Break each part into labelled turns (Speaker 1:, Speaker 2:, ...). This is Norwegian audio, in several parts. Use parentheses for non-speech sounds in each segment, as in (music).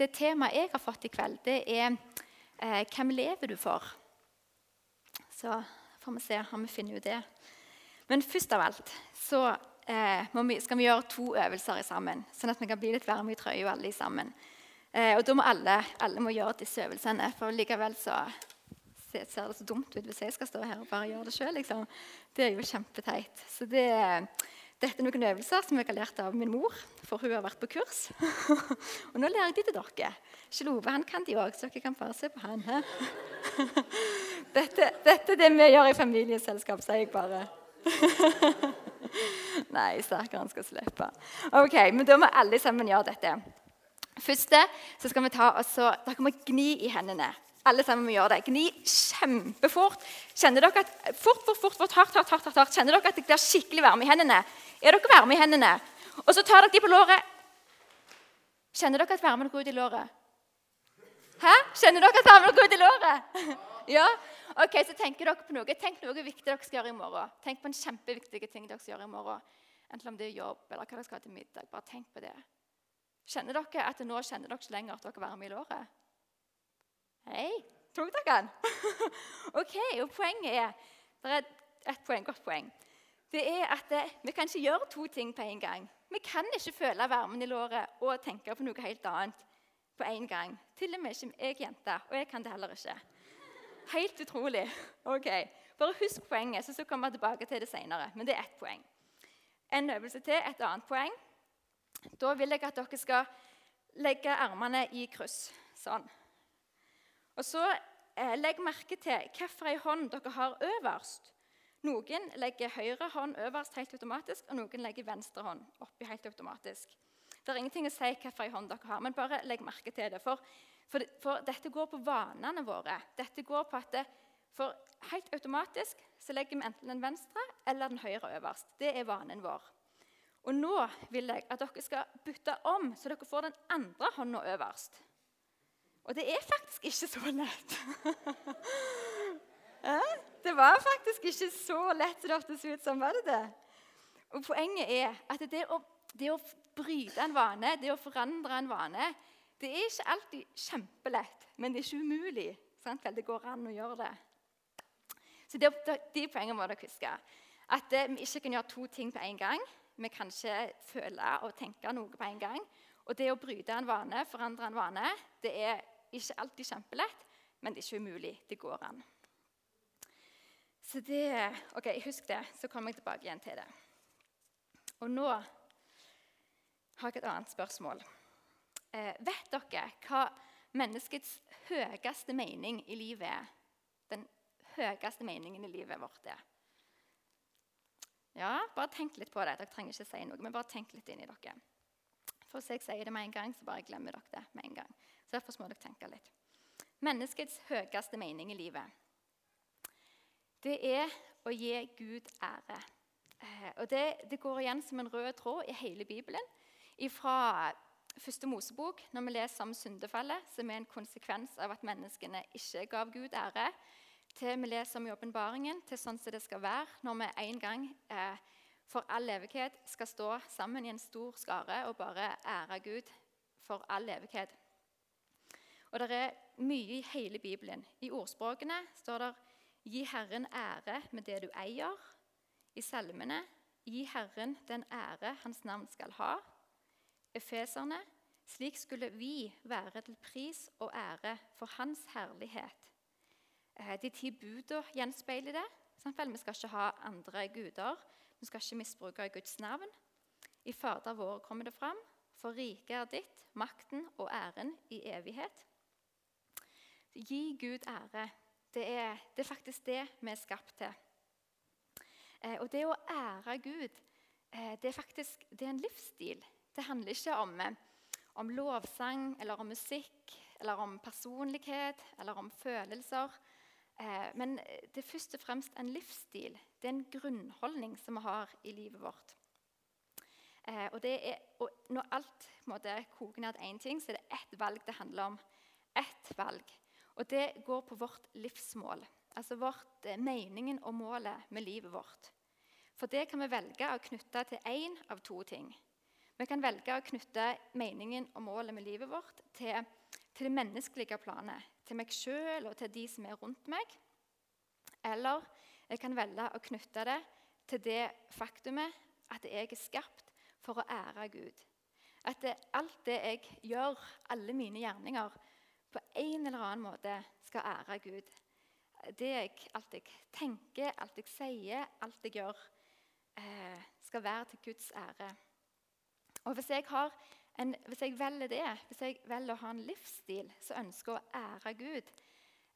Speaker 1: det temaet jeg har fått i kveld, det er eh, hvem lever du for? Så får vi se om vi finner ut det. Men først av alt så eh, vi, skal vi gjøre to øvelser sammen, sånn at vi kan bli litt varme i trøya alle sammen. Eh, og da må alle, alle må gjøre disse øvelsene, for likevel så ser det så dumt ut hvis jeg skal stå her og bare gjøre det sjøl. Liksom. Det er jo kjempeteit. Så det, dette er noen øvelser som jeg har lært av min mor, for hun har vært på kurs. (laughs) og nå lærer jeg de til dere. Kjell Ove han kan de òg, så dere kan bare se på han. (laughs) dette, dette, er det vi gjør i familieselskap, sier jeg bare. (laughs) Nei, sterkere skal slippe. Ok, Men da må alle sammen gjøre dette. Først så skal vi ta oss, Da Dere må gni i hendene. Alle sammen må gjøre det. Gni kjempefort. Kjenner dere at, fort, fort, fort, fort, hardt, hardt, hardt, hardt. Kjenner dere at det blir skikkelig varme i hendene? Er dere varme i hendene? Og så tar dere de på låret. Kjenner dere at varmen går ut i låret? Hæ? Kjenner dere at varmen går ut i låret? (laughs) ja? Ok, Så tenker dere på noe Tenk noe viktig dere skal gjøre i morgen. Tenk på en kjempeviktig ting dere skal gjøre i morgen. Enten om det er jobb eller hva dere skal ha til middag. Bare tenk på det. Kjenner dere at nå kjenner dere ikke lenger at dere er varme i låret? Hei, tok dere den? ok, og Poenget er det er et poeng, godt poeng. Det er at det, Vi kan ikke gjøre to ting på en gang. Vi kan ikke føle varmen i låret og tenke på noe helt annet på en gang. Til og med ikke jeg jente, og jeg kan det heller ikke. Helt utrolig. Ok, Bare husk poenget, så, så kommer jeg tilbake til det senere. Men det er ett poeng. En øvelse til, et annet poeng. Da vil jeg at dere skal legge armene i kryss. Sånn. Og så eh, Legg merke til hvilken hånd dere har øverst. Noen legger høyre hånd øverst helt automatisk, og noen legger venstre hånd oppi helt automatisk. Det er ingenting å si hvilken hånd dere har, men bare legg merke til det. For, for, for dette går på vanene våre. Dette går på at det, for Helt automatisk så legger vi enten den venstre eller den høyre øverst. Det er vanen vår. Og nå vil jeg at dere skal bytte om, så dere får den andre hånda øverst. Og det er faktisk ikke så lett. (laughs) det var faktisk ikke så lett det hørtes ut som. var det det? Og Poenget er at det å, det å bryte en vane, det å forandre en vane, det er ikke alltid kjempelett, men det er ikke umulig. Sant? Det går an å gjøre det. Så det, De poengene må dere huske. At eh, vi ikke kan gjøre to ting på en gang. Vi kan ikke føle og tenke noe på en gang. Og det å bryte en vane, forandre en vane, det er ikke alltid kjempelett, men det er ikke umulig. Det går an. Så det, ok, Husk det, så kommer jeg tilbake igjen til det. Og nå har jeg et annet spørsmål. Eh, vet dere hva menneskets høyeste mening i livet er? Den høyeste meningen i livet vårt er? Ja, bare tenk litt på det. Dere trenger ikke si noe, men bare tenk litt inn i dere. For Hvis jeg sier det med en gang, så bare glemmer dere det med en gang. Så Derfor må dere tenke litt. Menneskets høyeste mening i livet det er å gi Gud ære. Eh, og det, det, går igjen som en rød tråd i hele Bibelen. Fra første Mosebok, når vi leser om syndefallet, som er en konsekvens av at menneskene ikke gav Gud ære, til vi leser om i åpenbaringen, til sånn som det skal være når vi en gang eh, for all evighet skal stå sammen i en stor skare og bare ære Gud for all evighet. Og Det er mye i hele Bibelen. I ordspråkene står det 'Gi Herren ære med det du eier'. I salmene 'Gi Herren den ære Hans navn skal ha'. Efeserne 'Slik skulle vi være til pris og ære for Hans herlighet'. Eh, de ti budene gjenspeiler det. Vi skal ikke ha andre guder. Vi skal ikke misbruke Guds navn. I Fader vår kommer det fram. For riket er ditt, makten og æren i evighet. Gi Gud ære. Det er, det er faktisk det vi er skapt til. Eh, og det å ære Gud, eh, det er faktisk det er en livsstil. Det handler ikke om, eh, om lovsang eller om musikk eller om personlighet eller om følelser. Men det er først og fremst en livsstil. Det er en grunnholdning som vi har i livet vårt. Og, er, og Når alt måte, koker ned til én ting, så er det ett valg det handler om. Ett valg. Og det går på vårt livsmål. Altså vårt, eh, meningen og målet med livet vårt. For det kan vi velge å knytte til én av to ting. Vi kan velge å knytte meningen og målet med livet vårt til, til det menneskelige planet, til meg sjøl og til de som er rundt meg. Eller jeg kan velge å knytte det til det faktumet at jeg er skapt for å ære Gud. At det, alt det jeg gjør, alle mine gjerninger, på en eller annen måte skal ære Gud. Det jeg, alt jeg tenker, alt jeg sier, alt jeg gjør, eh, skal være til Guds ære. Og hvis jeg, en, hvis jeg, velger det, hvis jeg velger å ha en livsstil som ønsker å ære Gud,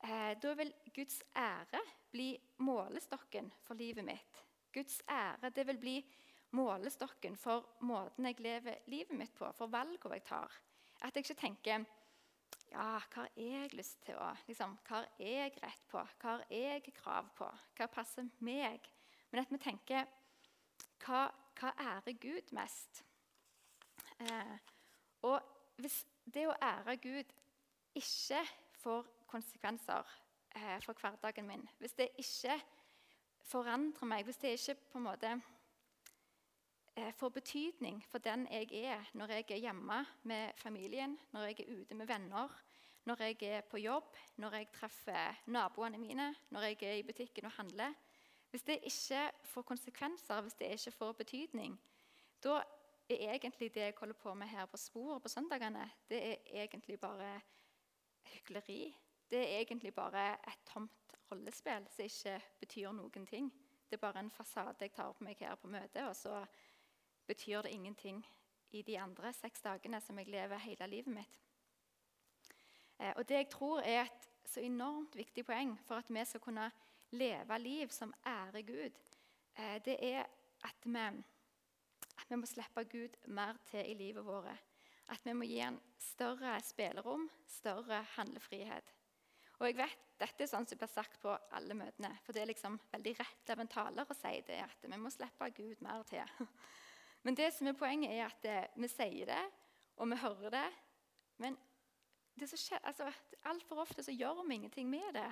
Speaker 1: eh, da vil Guds ære bli målestokken for livet mitt. Guds ære det vil bli målestokken for måten jeg lever livet mitt på, for valgene jeg tar. At jeg ikke tenker ja, hva har jeg lyst til å liksom, Hva har jeg rett på? Hva har jeg krav på? Hva passer meg? Men at vi tenker hva, hva ærer Gud mest? Eh, og hvis det å ære Gud ikke får konsekvenser eh, for hverdagen min, hvis det ikke forandrer meg, hvis det ikke på en måte får betydning for den jeg er når jeg er hjemme med familien, når jeg er ute med venner, når jeg er på jobb, når jeg treffer naboene mine, når jeg er i butikken og handler Hvis det ikke får konsekvenser, hvis det ikke får betydning, da er egentlig det jeg holder på med her på Spor på søndagene, det er egentlig bare hykleri. Det er egentlig bare et tomt rollespill som ikke betyr noen ting. Det er bare en fasade jeg tar på meg her på møtet, og så betyr det ingenting i de andre seks dagene som jeg lever hele livet mitt. Eh, og Det jeg tror er et så enormt viktig poeng for at vi skal kunne leve liv som ærer Gud, eh, det er at vi at vi må slippe Gud mer til i livet vårt. At vi må gi ham større spillerom, større handlefrihet. Og jeg vet, Dette er sånn som blir sagt på alle møtene. For det er liksom veldig rett av en taler å si det, at vi må slippe Gud mer til. (laughs) Men det som er poenget er at det, vi sier det, og vi hører det. Men det skjer, altså, altfor ofte så gjør vi ingenting med det.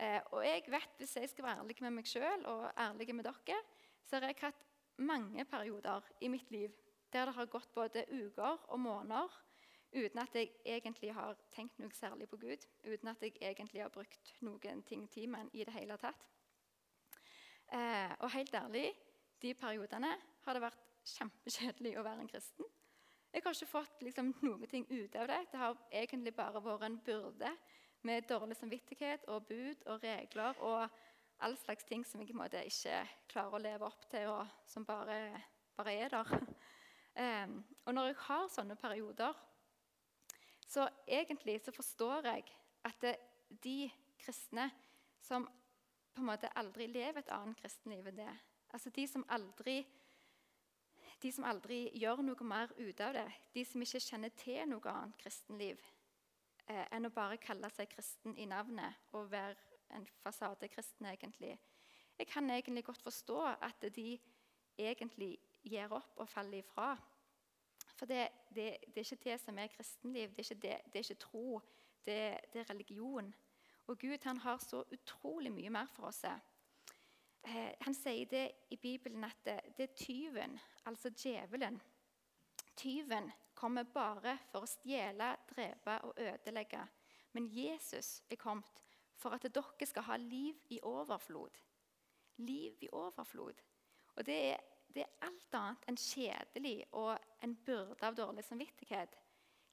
Speaker 1: Eh, og jeg vet, hvis jeg skal være ærlig med meg sjøl og ærlig med dere, så har jeg hatt mange perioder i mitt liv der det har gått både uker og måneder uten at jeg egentlig har tenkt noe særlig på Gud. Uten at jeg egentlig har brukt noen ting timen i det hele tatt. Eh, og helt ærlig, de periodene har det vært kjempekjedelig å være en kristen. Jeg har ikke fått liksom, noe ting ut av det. Det har egentlig bare vært en byrde med dårlig samvittighet og bud og regler. og all slags ting som jeg måte, ikke klarer å leve opp til, og som bare, bare er der. Um, og når jeg har sånne perioder, så egentlig så forstår jeg at det, de kristne som på en måte aldri lever et annet kristenliv enn det, altså de som aldri de som aldri gjør noe mer ut av det, de som ikke kjenner til noe annet kristenliv eh, enn å bare kalle seg kristen i navnet og være en fasadekristen, egentlig. Jeg kan egentlig godt forstå at de egentlig gir opp og faller ifra. For det, det, det, er ikke det som er kristenliv. Det er ikke, det, det er ikke tro. Det, er religion. Og Gud han har så utrolig mye mer for oss. Eh, han sier det i Bibelen at det, det er tyven, altså djevelen. Tyven kommer bare for å stjele, drepe og ødelegge. Men Jesus er kommet for at dere skal ha liv i overflod. Liv i overflod. Og det er, det er alt annet enn kjedelig og en byrde av dårlig samvittighet.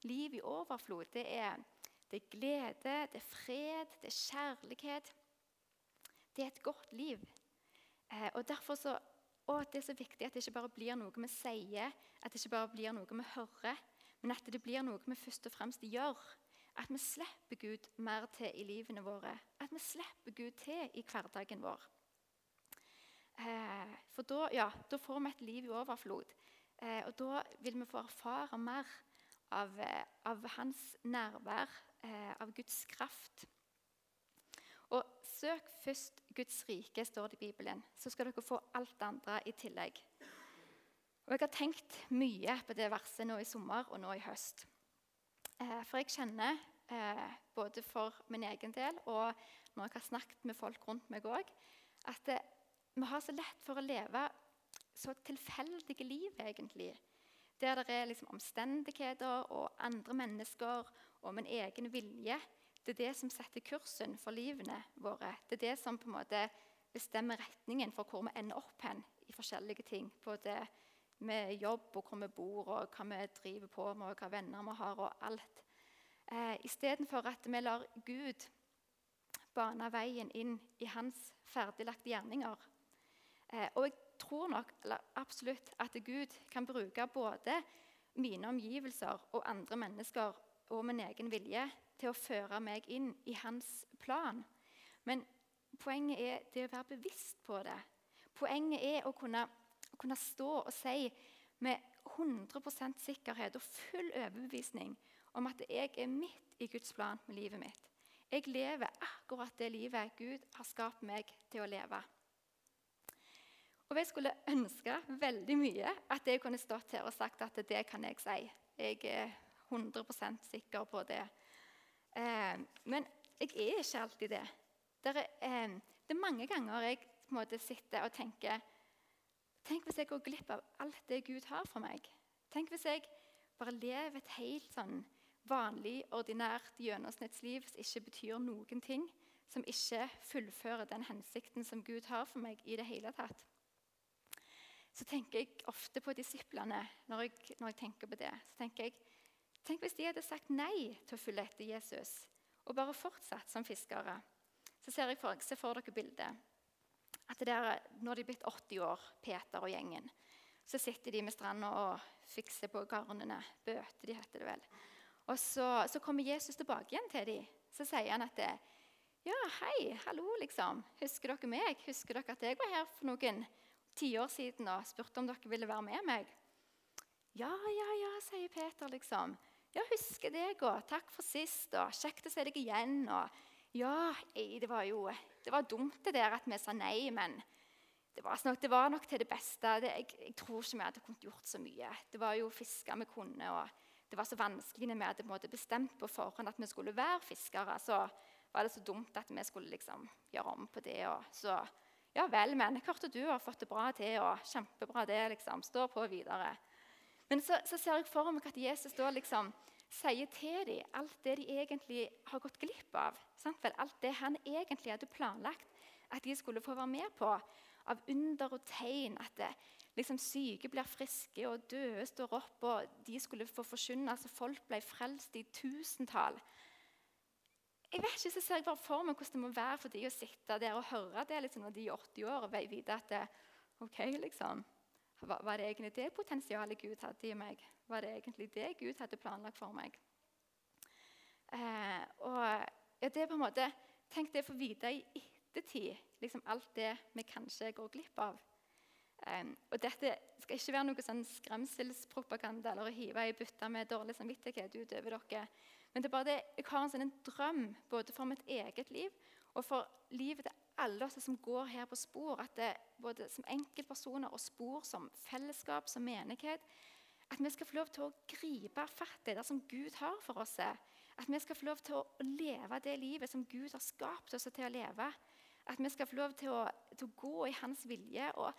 Speaker 1: Liv i overflod, det er, det er glede, det er fred, det er kjærlighet. Det er et godt liv. Eh, og derfor så, og Det er så viktig at det ikke bare blir noe vi sier, at det ikke bare blir noe vi hører, men at det blir noe vi først og fremst gjør. At vi slipper Gud mer til i livene våre. At vi slipper Gud til i hverdagen vår. Eh, for da, ja, da, får vi et liv i overflod. Eh, og da vil vi få erfare mer av, av hans nærvær, av Guds kraft. Og Søk først Guds rike, står det i Bibelen. Så skal dere få alt det andre i tillegg. Og Jeg har tenkt mye på det verset nå i sommer og nå i høst. Eh, for jeg kjenner, eh, både for min egen del og når jeg har snakket med folk rundt meg òg, at vi har så lett for å leve så tilfeldige liv, egentlig. der det er liksom omstendigheter og andre mennesker og min egen vilje, det er det som setter kursen for livene våre. Det er det som på en måte bestemmer retningen for hvor vi ender opp hen i forskjellige ting. Både med jobb og hvor vi bor, og hva vi driver på med, og hva venner vi har, og alt. Eh, Istedenfor at vi lar Gud bane veien inn i hans ferdiglagte gjerninger. Eh, og jeg tror nok absolutt at Gud kan bruke både mine omgivelser og andre mennesker og min egen vilje til å føre meg inn i hans plan. Men poenget er det å være bevisst på det. Poenget er å kunne, kunne stå og si med 100 sikkerhet og full overbevisning om at jeg er midt i Guds plan med livet mitt. Jeg lever akkurat det livet Gud har skapt meg til å leve. Og Jeg skulle ønske veldig mye at jeg kunne stått her og sagt at det kan jeg si. Jeg er 100 sikker på det. Eh, men jeg er ikke alltid det. Det er, eh, det er mange ganger jeg måte sitter og tenker Tenk hvis jeg går glipp av alt det Gud har for meg. Tenk hvis jeg bare lever et helt sånn vanlig, ordinært gjennomsnittsliv som ikke betyr noen ting. Som ikke fullfører den hensikten som Gud har for meg i det hele tatt. Så tenker jeg ofte på disiplene når jeg, når jeg tenker på det. Så tenker jeg, Tenk hvis de hadde sagt nei til å følge etter Jesus og bare fortsatt som fiskere. Så ser jeg for, se for dere bildet. At det der, Når de er blitt 80 år, Peter og gjengen, så sitter de med stranda og fikser på garnene. Bøter, de heter det vel. Og så, så, kommer Jesus tilbake igjen til dem. Så sier han at det, Ja, hei, hallo, liksom. Husker dere meg? Husker dere at jeg var her for noen tiår siden og spurte om dere ville være med meg? Ja, ja, ja, sier Peter, liksom. Ja, husker deg, og takk for sist, og kjekt å se deg igjen. og ja, det var jo det var dumt det der at vi sa nei, men det var, nok, det var nok til det beste. Det, jeg, jeg, tror ikke vi hadde kunnet gjort så mye. Det var jo fiske vi kunne, og det var så vanskelig når vi hadde på bestemt på forhånd at vi skulle være fiskere. Så var det så dumt at vi skulle liksom gjøre om på det. Og så ja vel, men jeg hørte du har fått det bra til, og kjempebra det. liksom, Stå på videre. Men så, så ser jeg for meg at Jesus da liksom sier til dem alt det de egentlig har gått glipp av. Alt det han egentlig hadde planlagt at de skulle få være med på. Av under og tegn. At det, liksom syke blir friske, og døde står opp, og de skulle få forkynne. så folk ble frelst i tusentall. Jeg vet ikke, så ser jeg bare for meg hvordan det må være for de å sitte der og høre det liksom, når de er 80 år og vite at det, ok, liksom, var, var det egentlig det potensialet Gud hadde i meg? Var det egentlig det Gud hadde planlagt for meg? Eh, og ja, det er på en måte, Tenk det å få vite i ettertid liksom alt det vi kanskje går glipp av. Eh, og Dette skal ikke være noe sånn skremselspropaganda eller å hive i bytta med dårlig samvittighet utover dere. Men det er bare det, jeg har en sånn drøm både for mitt eget liv og for livet til alle oss som går her på spor. At det, både som enkeltpersoner og spor, som fellesskap, som menighet At vi skal få lov til å gripe fatt i det som Gud har for oss. At vi skal få lov til å leve det livet som Gud har skapt oss til å leve. At vi skal få lov til å, til å gå i Hans vilje. og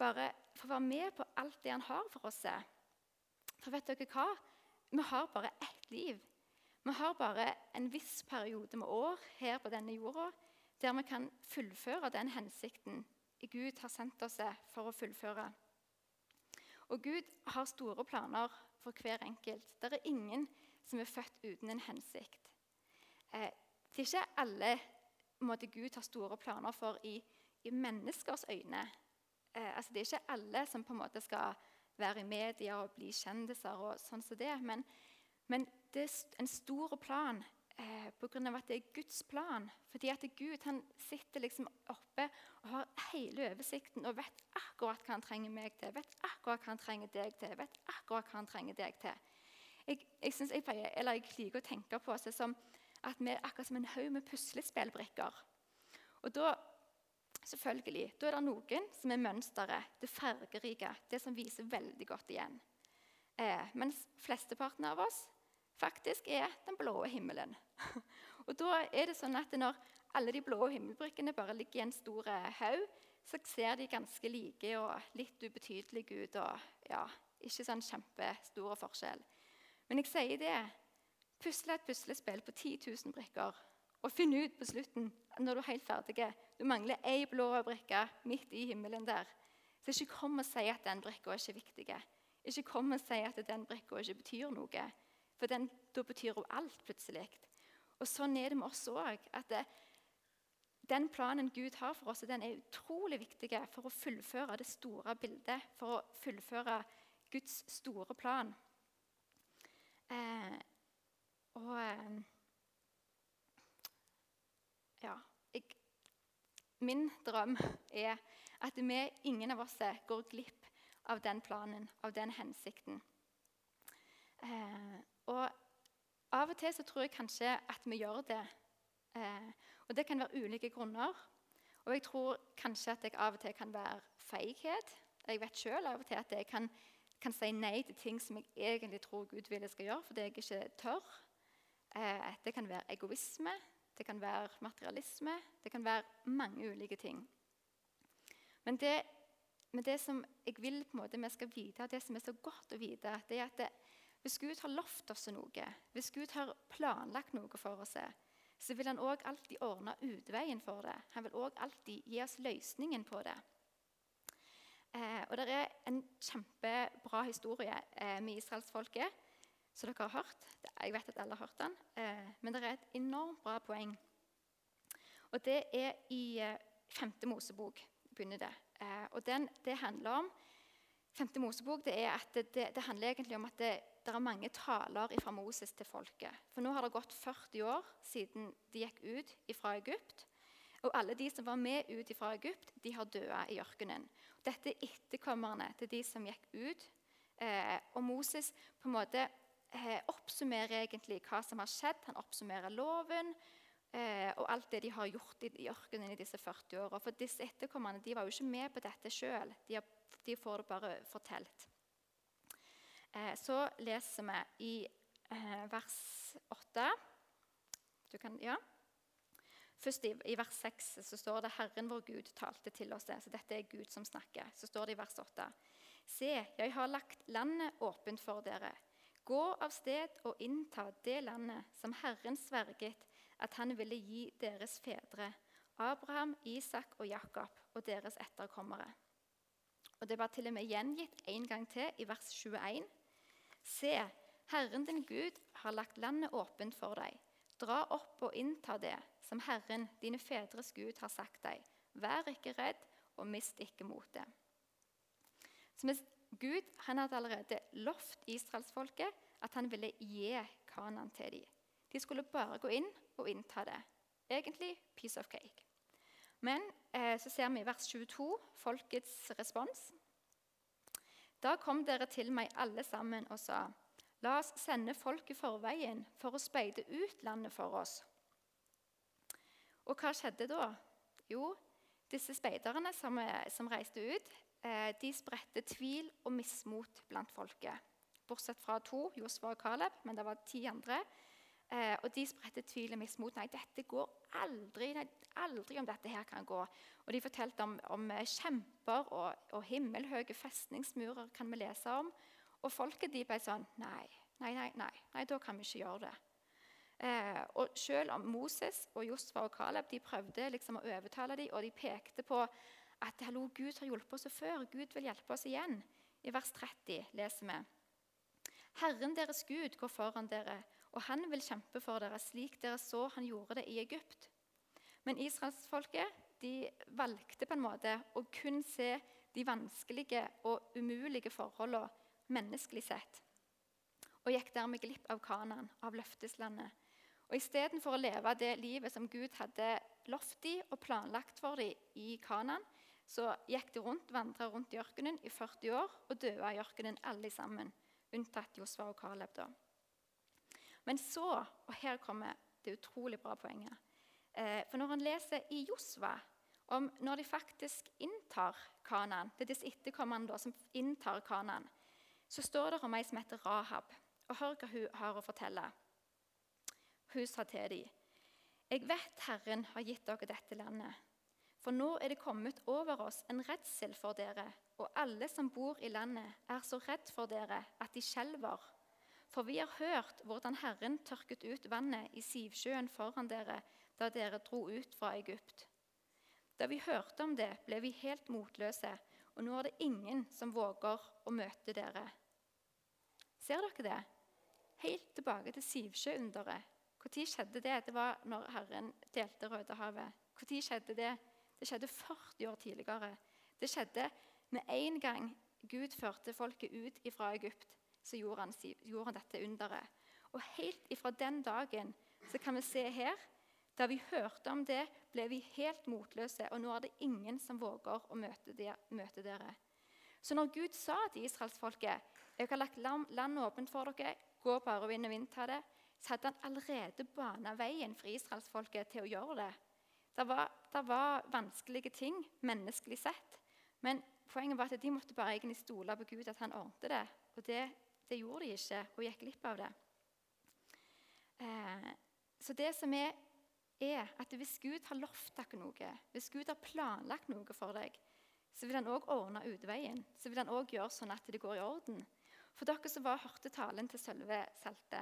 Speaker 1: bare få være med på alt det han har for oss. For vet dere hva? Vi har bare ett liv. Vi har bare en viss periode med år her på denne jorda der vi kan fullføre den hensikten Gud har sendt oss for å fullføre. Og Gud har store planer for hver enkelt. Det er ingen som er født uten en hensikt. Eh, det er ikke alle måte, Gud har store planer for i, i menneskers øyne eh, altså Det er ikke alle som på en måte skal være i media og bli kjendiser. og sånn som det, men, men det er en stor plan eh, pga. at det er Guds plan. Fordi at Gud han sitter liksom oppe og har hele oversikten og vet akkurat hva han trenger meg til, vet akkurat hva han trenger deg til, vet akkurat hva han trenger deg til. Jeg, jeg, synes, jeg, pleier, eller jeg liker å tenke på oss som at vi er akkurat som en haug med puslespillbrikker. Og da Selvfølgelig, Da er det noen som er mønsteret, det fargerike, det som viser veldig godt igjen. Eh, mens flesteparten av oss faktisk er den blå himmelen. (laughs) og da er det sånn at Når alle de blå himmelbrikkene bare ligger i en stor eh, haug, så ser de ganske like og litt ubetydelige ut. og ja, Ikke sånn kjempestor forskjell. Men jeg sier det. Pusle et puslespill på 10 000 brikker og finn ut på slutten når du er helt ferdig Du mangler ei blå brikke midt i himmelen der. Så ikke kom og si at den brikka er ikke viktig. Ikke kom og si at den brikka ikke betyr noe. For den, da betyr hun alt plutselig. Og Sånn er det med oss òg. At den planen Gud har for oss, den er utrolig viktig for å fullføre det store bildet. For å fullføre Guds store plan. Eh, og eh, Ja. Jeg, min drøm er at vi, ingen av oss, går glipp av den planen, av den hensikten. Eh, og av og til så tror jeg kanskje at vi gjør det. Eh, og det kan være ulike grunner. Og jeg tror kanskje at jeg av og til kan være feighet. Jeg vet sjøl av og til at jeg kan, kan, si nei til ting som jeg egentlig tror Gud vil jeg skal gjøre, fordi jeg ikke tør. Eh, det kan være egoisme, det kan være materialisme, det kan være mange ulike ting. Men det, men det som jeg vil på en måte vi skal vite, det som er så godt å vite, det er at det, hvis Gud har lovt oss noe, hvis Gud har planlagt noe for oss, så vil han òg alltid ordne utveien for det. Han vil òg alltid gi oss løsningen på det. Eh, og Det er en kjempebra historie eh, med israelsfolket som dere har hørt. Jeg vet at alle har hørt den. Eh, men det er et enormt bra poeng. Og Det er i eh, femte Mosebok. begynner det. Eh, og den, Det handler om Femte Mosebok det er at det, det handler egentlig om at det, det er mange taler fra Moses til folket. For nå har det gått 40 år siden de gikk ut fra Egypt. Og alle de som var med ut fra Egypt, de har døde i ørkenen. Dette er etterkommerne til de som gikk ut. Eh, og Moses på en måte eh, oppsummerer egentlig hva som har skjedd. Han oppsummerer loven eh, og alt det de har gjort i, i ørkenen i disse 40 åra. For disse etterkommerne de var jo ikke med på dette sjøl. De, de, får det bare fortalt. Eh, så leser vi i eh, vers 8 du kan, ja. Først i, i, vers 6 så står det 'Herren vår Gud talte til oss'. Det. Så dette er Gud som snakker. Så står det i vers 8.: Se, jeg har lagt landet åpent for dere. Gå av sted og innta det landet som Herren sverget at han ville gi deres fedre, Abraham, Isak og Jakob og deres etterkommere. Og Det var til og med gjengitt en gang til i vers 21. Se, Herren din Gud har lagt landet åpent for deg. Dra opp og innta det, som Herren, dine fedres Gud, har sagt deg. Vær ikke redd, og mist ikke motet. Gud han hadde allerede lovt israelsfolket at han ville gi Kanan til dem. De skulle bare gå inn og innta det. Egentlig piece of cake. Men eh, så ser vi i vers 22 folkets respons. Da kom dere til meg alle sammen og sa:" La oss sende folk i forveien for å speide ut landet for oss. Og hva skjedde da? Jo, disse speiderne som, som reiste ut, eh, de spredte tvil og mismot blant folket. Bortsett fra to, Josfa og Caleb, men det var ti andre. Eh, og de spredte tvil og mismot. Nei, dette går aldri. Aldri om dette her kan gå. Og De fortalte om, om kjemper og, og himmelhøye festningsmurer. kan vi lese om. Og folket de ble sånn Nei, nei, nei, nei, nei da kan vi ikke gjøre det. Eh, og Selv om Moses og Josfa og Caleb de prøvde liksom å overtale dem, og de pekte på at hallo, Gud har hjulpet oss før, Gud vil hjelpe oss igjen. I vers 30 leser vi Herren deres Gud går foran dere, og han vil kjempe for dere, slik dere så han gjorde det i Egypt. Men israelsfolket de valgte på en måte å kun se de vanskelige og umulige forholdene menneskelig sett, og gikk dermed glipp av Kanan, av løfteslandet. Og Istedenfor å leve det livet som Gud hadde lovt dem og planlagt for dem i Kanan, så gikk de rundt, vandra rundt i ørkenen i 40 år og døde i ørkenen alle sammen, unntatt Josfa og Caleb. da. Men så, og her kommer det utrolig bra poenget Eh, for når han leser i Josva om når de faktisk inntar Kanan, det er disse etterkommerne som inntar Kanan, så står det om ei som heter Rahab. Og Hør hva hun har å fortelle. Hun sa til dem.: Jeg vet Herren har gitt dere dette landet. For nå er det kommet over oss en redsel for dere, og alle som bor i landet, er så redd for dere at de skjelver. For vi har hørt hvordan Herren tørket ut vannet i Sivsjøen foran dere da dere dro ut fra Egypt. Da vi hørte om det, ble vi helt motløse, og nå er det ingen som våger å møte dere. Ser dere det? Helt tilbake til Sivsjøunderet. Når skjedde det? Det var når Herren delte Rødehavet. Når skjedde det? Det skjedde 40 år tidligere. Det skjedde med en gang Gud førte folket ut fra Egypt. Så gjorde han, gjorde han dette underet. Og helt ifra den dagen så kan vi se her Da vi hørte om det, ble vi helt motløse, og nå er det ingen som våger å møte, de, møte dere. Så når Gud sa til israelsfolket jeg har lagt landet åpent for dere, gå bare og inn og innta det, så hadde han allerede bana veien for israelsfolket til å gjøre det. Det var, det var, vanskelige ting menneskelig sett. Men poenget var at de måtte bare egentlig stole på Gud, at han ordnet det. Og det, det gjorde de ikke, og gikk glipp av det. Eh, så det som er, er at hvis Gud har lovt deg noe, hvis Gud har planlagt noe for deg, så vil han òg ordne utveien. Så vil han òg gjøre sånn at det går i orden. For dere som var hørte talen til Sølve Salte,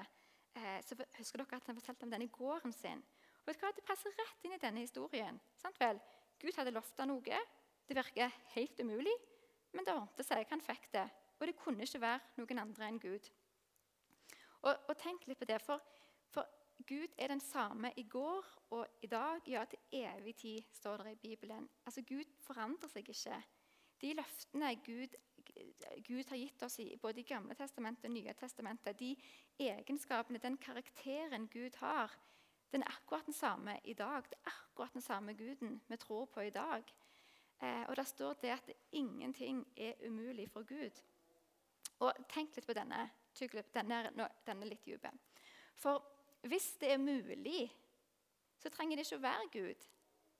Speaker 1: eh, så husker dere at han fortalte om denne gården sin. Og vet du hva? Det passer rett inn i denne historien. Sant vel? Gud hadde lovt noe. Det virker helt umulig, men det ordnet seg. Han fikk det. Og det kunne ikke være noen andre enn Gud. Og, og tenk litt på det, for, for, Gud er den samme i går og i dag, ja, til evig tid, står det i Bibelen. Altså, Gud forandrer seg ikke. De løftene Gud, Gud har gitt oss i både i Gamle testamentet og Nye testamentet, de egenskapene, den karakteren Gud har, den er akkurat den samme i dag. Det er akkurat den samme Guden vi tror på i dag. Eh, og der står det at ingenting er umulig for Gud. Og Tenk litt på denne, denne, denne litt dype. For hvis det er mulig, så trenger det ikke å være Gud.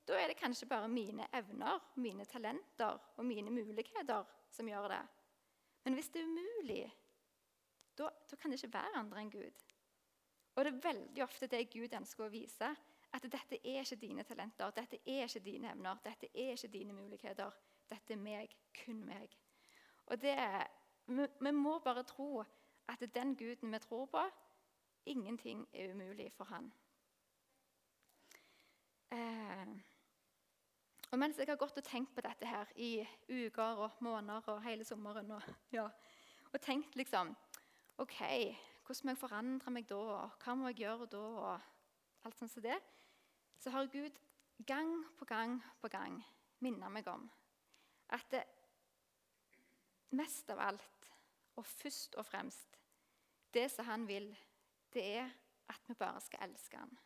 Speaker 1: Da er det kanskje bare mine evner, mine talenter og mine muligheter som gjør det. Men hvis det er umulig, da, da kan det ikke være andre enn Gud. Og det er veldig ofte det Gud ønsker å vise. At dette er ikke dine talenter, dette er ikke dine evner, dette er ikke dine muligheter. Dette er meg, kun meg. Og det, vi, må bare tro at den guden vi tror på, ingenting er umulig for han. Eh, og mens jeg har gått og tenkt på dette her i uker og måneder og hele sommeren og, ja, og tenkt liksom OK, hvordan må jeg forandre meg da? Hva må jeg gjøre da? Og alt sånt som det. Så har Gud gang på gang på gang minnet meg om at det mest av alt, og først og fremst, det som han vil, det er at vi bare skal elske han.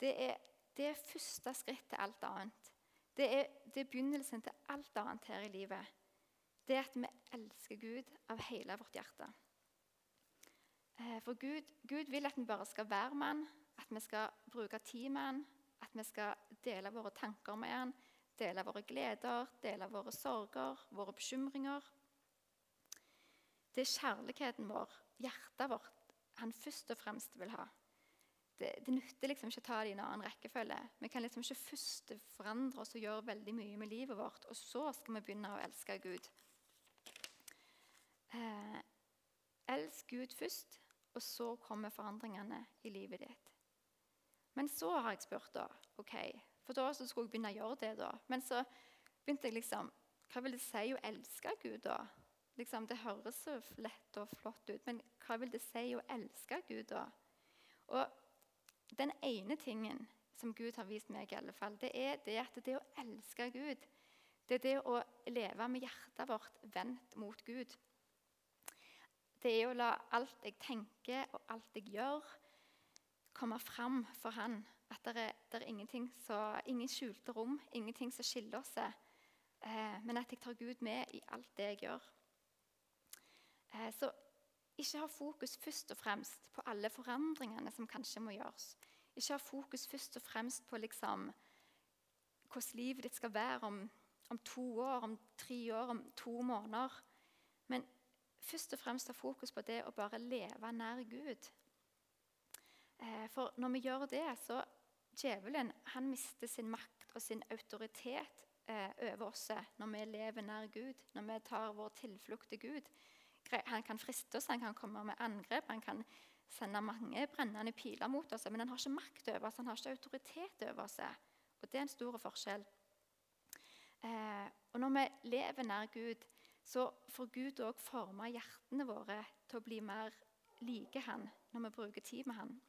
Speaker 1: Det er, det er første skritt til alt annet. Det er, det er begynnelsen til alt annet her i livet. Det er at vi elsker Gud av hele vårt hjerte. Eh, for Gud, Gud, vil at vi bare skal være med han, at vi skal bruke tid med han, at vi skal dele våre tanker med han, dele våre gleder, dele våre sorger, våre bekymringer. Det er kjærligheten vår, hjertet vårt, han først og fremst vil ha. Det, det nytter liksom ikke å ta det i en annen rekkefølge. Vi kan liksom ikke først forandre oss og gjøre veldig mye med livet vårt, og så skal vi begynne å elske Gud. Eh, elsk Gud først, og så kommer forandringene i livet ditt. Men så har jeg spurt, da. ok, For da skulle jeg begynne å gjøre det. da. Men så begynte jeg liksom Hva vil det si å elske Gud, da? Liksom, det høres så lett og flott ut, men hva vil det si å elske Gud, da? Og den ene tingen som Gud har vist meg, i alle fall, det er det at det å elske Gud, det er det å leve med hjertet vårt vendt mot Gud det er å la alt jeg tenker og alt jeg gjør, komme fram for Han. At det er, det er ingenting så, ingen skjulte rom, ingenting som skiller oss. Eh, men at jeg tar Gud med i alt det jeg gjør. Eh, så ikke ha fokus først og fremst på alle forandringene som kanskje må gjøres. Ikke ha fokus først og fremst på liksom, hvordan livet ditt skal være om, om to år, om tre år, om to måneder. Men først og fremst ha fokus på det å bare leve nær Gud. Eh, for når vi gjør det, så djevelen han mister sin makt og sin autoritet eh, over oss når vi lever nær Gud, når vi tar vår tilflukt til Gud. Han kan friste oss, han kan komme med angrep, han kan sende mange brennende piler mot oss, men han har ikke makt over oss, han har ikke autoritet over oss. Og Det er en stor forskjell. Eh, og Når vi lever nær Gud, så får Gud òg forma hjertene våre til å bli mer like han når vi bruker tid med han.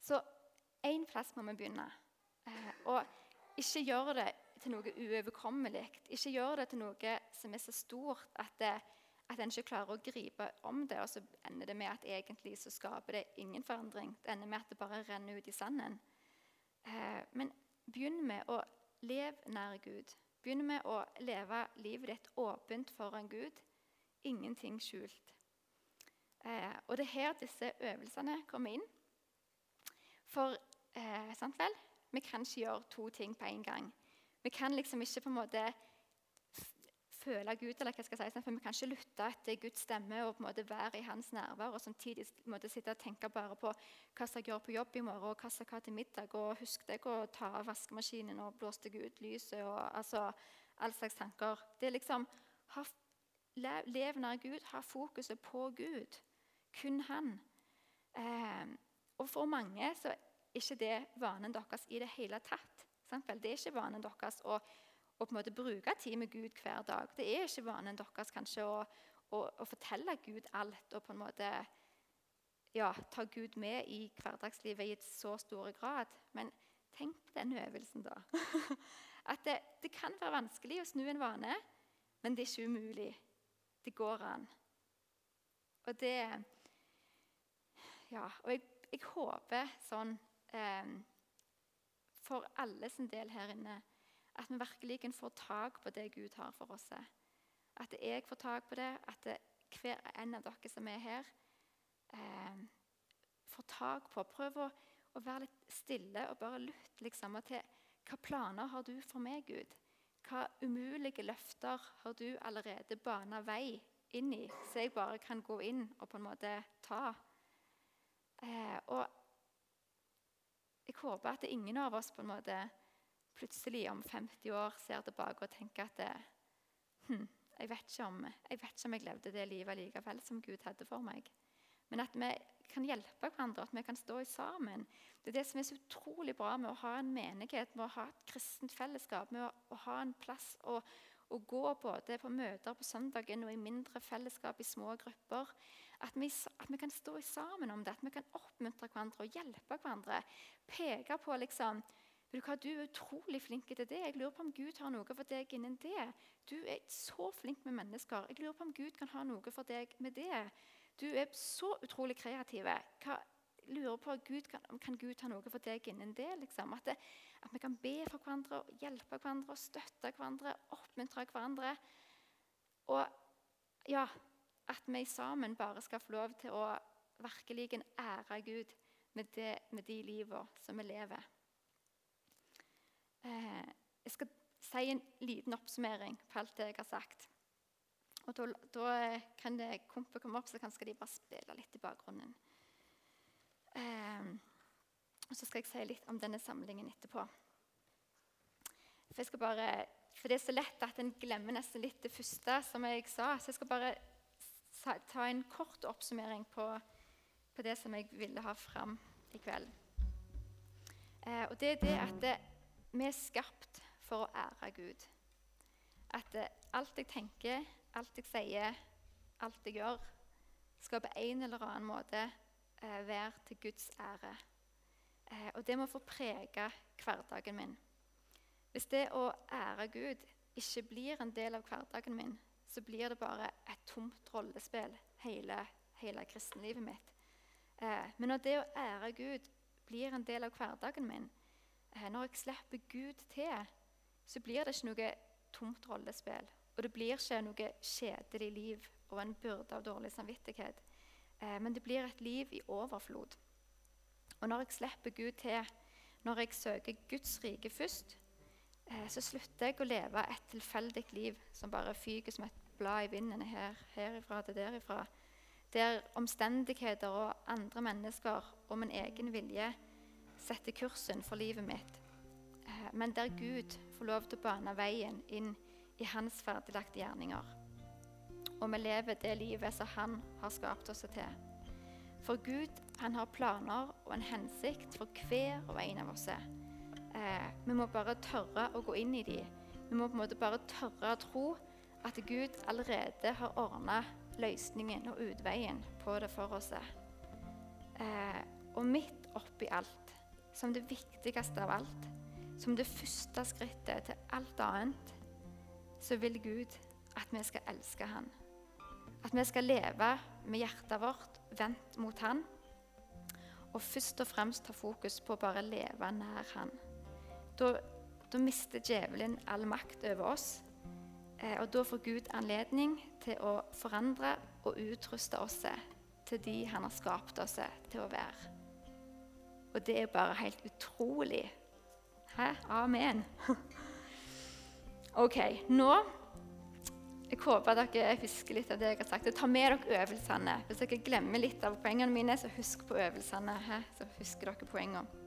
Speaker 1: Så én plass må vi begynne. Eh, og ikke gjør det til noe uoverkommelig. Ikke gjør det til noe som er så stort at, det, at en ikke klarer å gripe om det. Og så ender det med at egentlig så skaper det ingen forandring. Det ender med at det bare renner ut i sanden. Eh, men begynn med å leve nær Gud. Begynn med å leve livet ditt åpent foran Gud. Ingenting skjult. Eh, og det er her disse øvelsene kommer inn. For eh, sant vel? vi kan ikke gjøre to ting på en gang. Vi kan liksom ikke på en måte føle Gud, eller hva skal jeg si, for vi kan ikke lytte etter Guds stemme og på en måte være i hans nærvær og samtidig måte sitte og tenke bare på hva skal jeg gjøre på jobb i morgen, og hva skal jeg ha til middag, og husk deg å ta av vaskemaskinen og blåste ut lyset og altså all slags tanker. Det er liksom ha, Lev nær Gud, ha fokuset på Gud. Kun Han. Eh, og for mange så er ikke det vanen deres i det hele tatt. Det er ikke vanen deres å, å på en måte bruke tid med Gud hver dag. Det er ikke vanen deres kanskje å, å, å fortelle Gud alt og på en måte ja, ta Gud med i hverdagslivet i et så stor grad. Men tenk på den øvelsen, da. (laughs) At det, det, kan være vanskelig å snu en vane, men det er ikke umulig. Det går an. Og det Ja, og jeg, jeg håper sånn eh, for alle sin del her inne at vi virkelig får tak på det Gud har for oss. At jeg får tak på det, at det, hver en av dere som er her, eh, får tak på. Prøv å, å, være litt stille og bare lytte liksom, til hva planer har du for meg, Gud? Hva umulige løfter har du allerede bana vei inn i, så jeg bare kan gå inn og på en måte ta? Eh, og jeg håper at ingen av oss på en måte plutselig om 50 år ser tilbake og tenker at det, hm, jeg, vet om, jeg, vet ikke om, jeg levde det livet likevel som Gud hadde for meg. Men at vi kan hjelpe hverandre, at vi kan stå sammen. Det er det som er så utrolig bra med å ha en menighet, med å ha et kristent fellesskap, med å, å ha en plass å, å gå både på møter på søndagen og i mindre fellesskap i små grupper. At vi, at vi, kan stå sammen om det, at vi kan oppmuntre hverandre og hjelpe hverandre. Peke på liksom, vet du hva, du er utrolig flink til det. Jeg lurer på om Gud har noe for deg innen det. Du er så flink med mennesker. Jeg lurer på om Gud kan ha noe for deg med det. Du er så utrolig kreativ. Hva, lurer på Gud, kan, kan, Gud ha noe for deg innen det? Liksom? At, det, at vi kan be for hverandre, hjelpe hverandre, støtte hverandre, oppmuntre hverandre. Og ja, at vi sammen bare skal få lov til å virkelig ære Gud med, det, med de livene som vi lever. Eh, jeg skal si en liten oppsummering på alt det jeg har sagt. Og Da, da kan det kompet komme opp, så kan de bare spille litt i bakgrunnen. Eh, og Så skal jeg si litt om denne samlingen etterpå. For, jeg skal bare, for Det er så lett at en glemmer nesten litt det første som jeg sa. Så jeg skal bare ta en kort oppsummering på, på det som jeg ville ha fram i kveld. Eh, og det er det at det, vi er skapt for å ære Gud. At alt jeg tenker, alt jeg sier, alt jeg gjør, skal på en eller annen måte eh, være til Guds ære. Eh, og det må få prege hverdagen min. Hvis det å ære Gud ikke blir en del av hverdagen min, så blir det bare et tomt rollespill, hele, hele kristenlivet mitt. Eh, men når det å ære Gud blir en del av hverdagen min, eh, når jeg slipper Gud til, så blir det ikke noe tomt rollespill. Og det blir ikke noe kjedelig liv og en byrde av dårlig samvittighet. Eh, men det blir et liv i overflod. Og når jeg slipper Gud til, når jeg søker Guds rike først, eh, så slutter jeg å leve et tilfeldig liv som bare fyker som et blad i vinden her, herifra til derifra. Der omstendigheter og andre mennesker og min egen vilje setter kursen for livet mitt, eh, men der Gud får lov til å bane veien inn i hans ferdiglagte gjerninger. Og vi lever det livet som han har skapt oss til. For Gud han har planer og en hensikt for hver og en av oss. Eh, vi må bare tørre å gå inn i dem. Vi må på en måte bare tørre å tro at Gud allerede har ordna løsningen og utveien på det for oss. Eh, og midt oppi alt, som det viktigste av alt, som det første skrittet til alt annet, så vil Gud at vi skal elske Han. At vi skal leve med hjertet vårt vendt mot Han. Og først og fremst ta fokus på å bare leve nær Han. Da, da mister djevelen all makt over oss. Eh, og da får Gud anledning til å forandre og utruste oss til de Han har skapt oss til å være. Og det er bare helt utrolig. Hæ? Amen. OK, nå jeg håper dere husker litt av det jeg har sagt. Ta med dere øvelsene. Hvis dere glemmer litt av poengene mine, så husk på øvelsene. Hæ? Så husker dere poengene.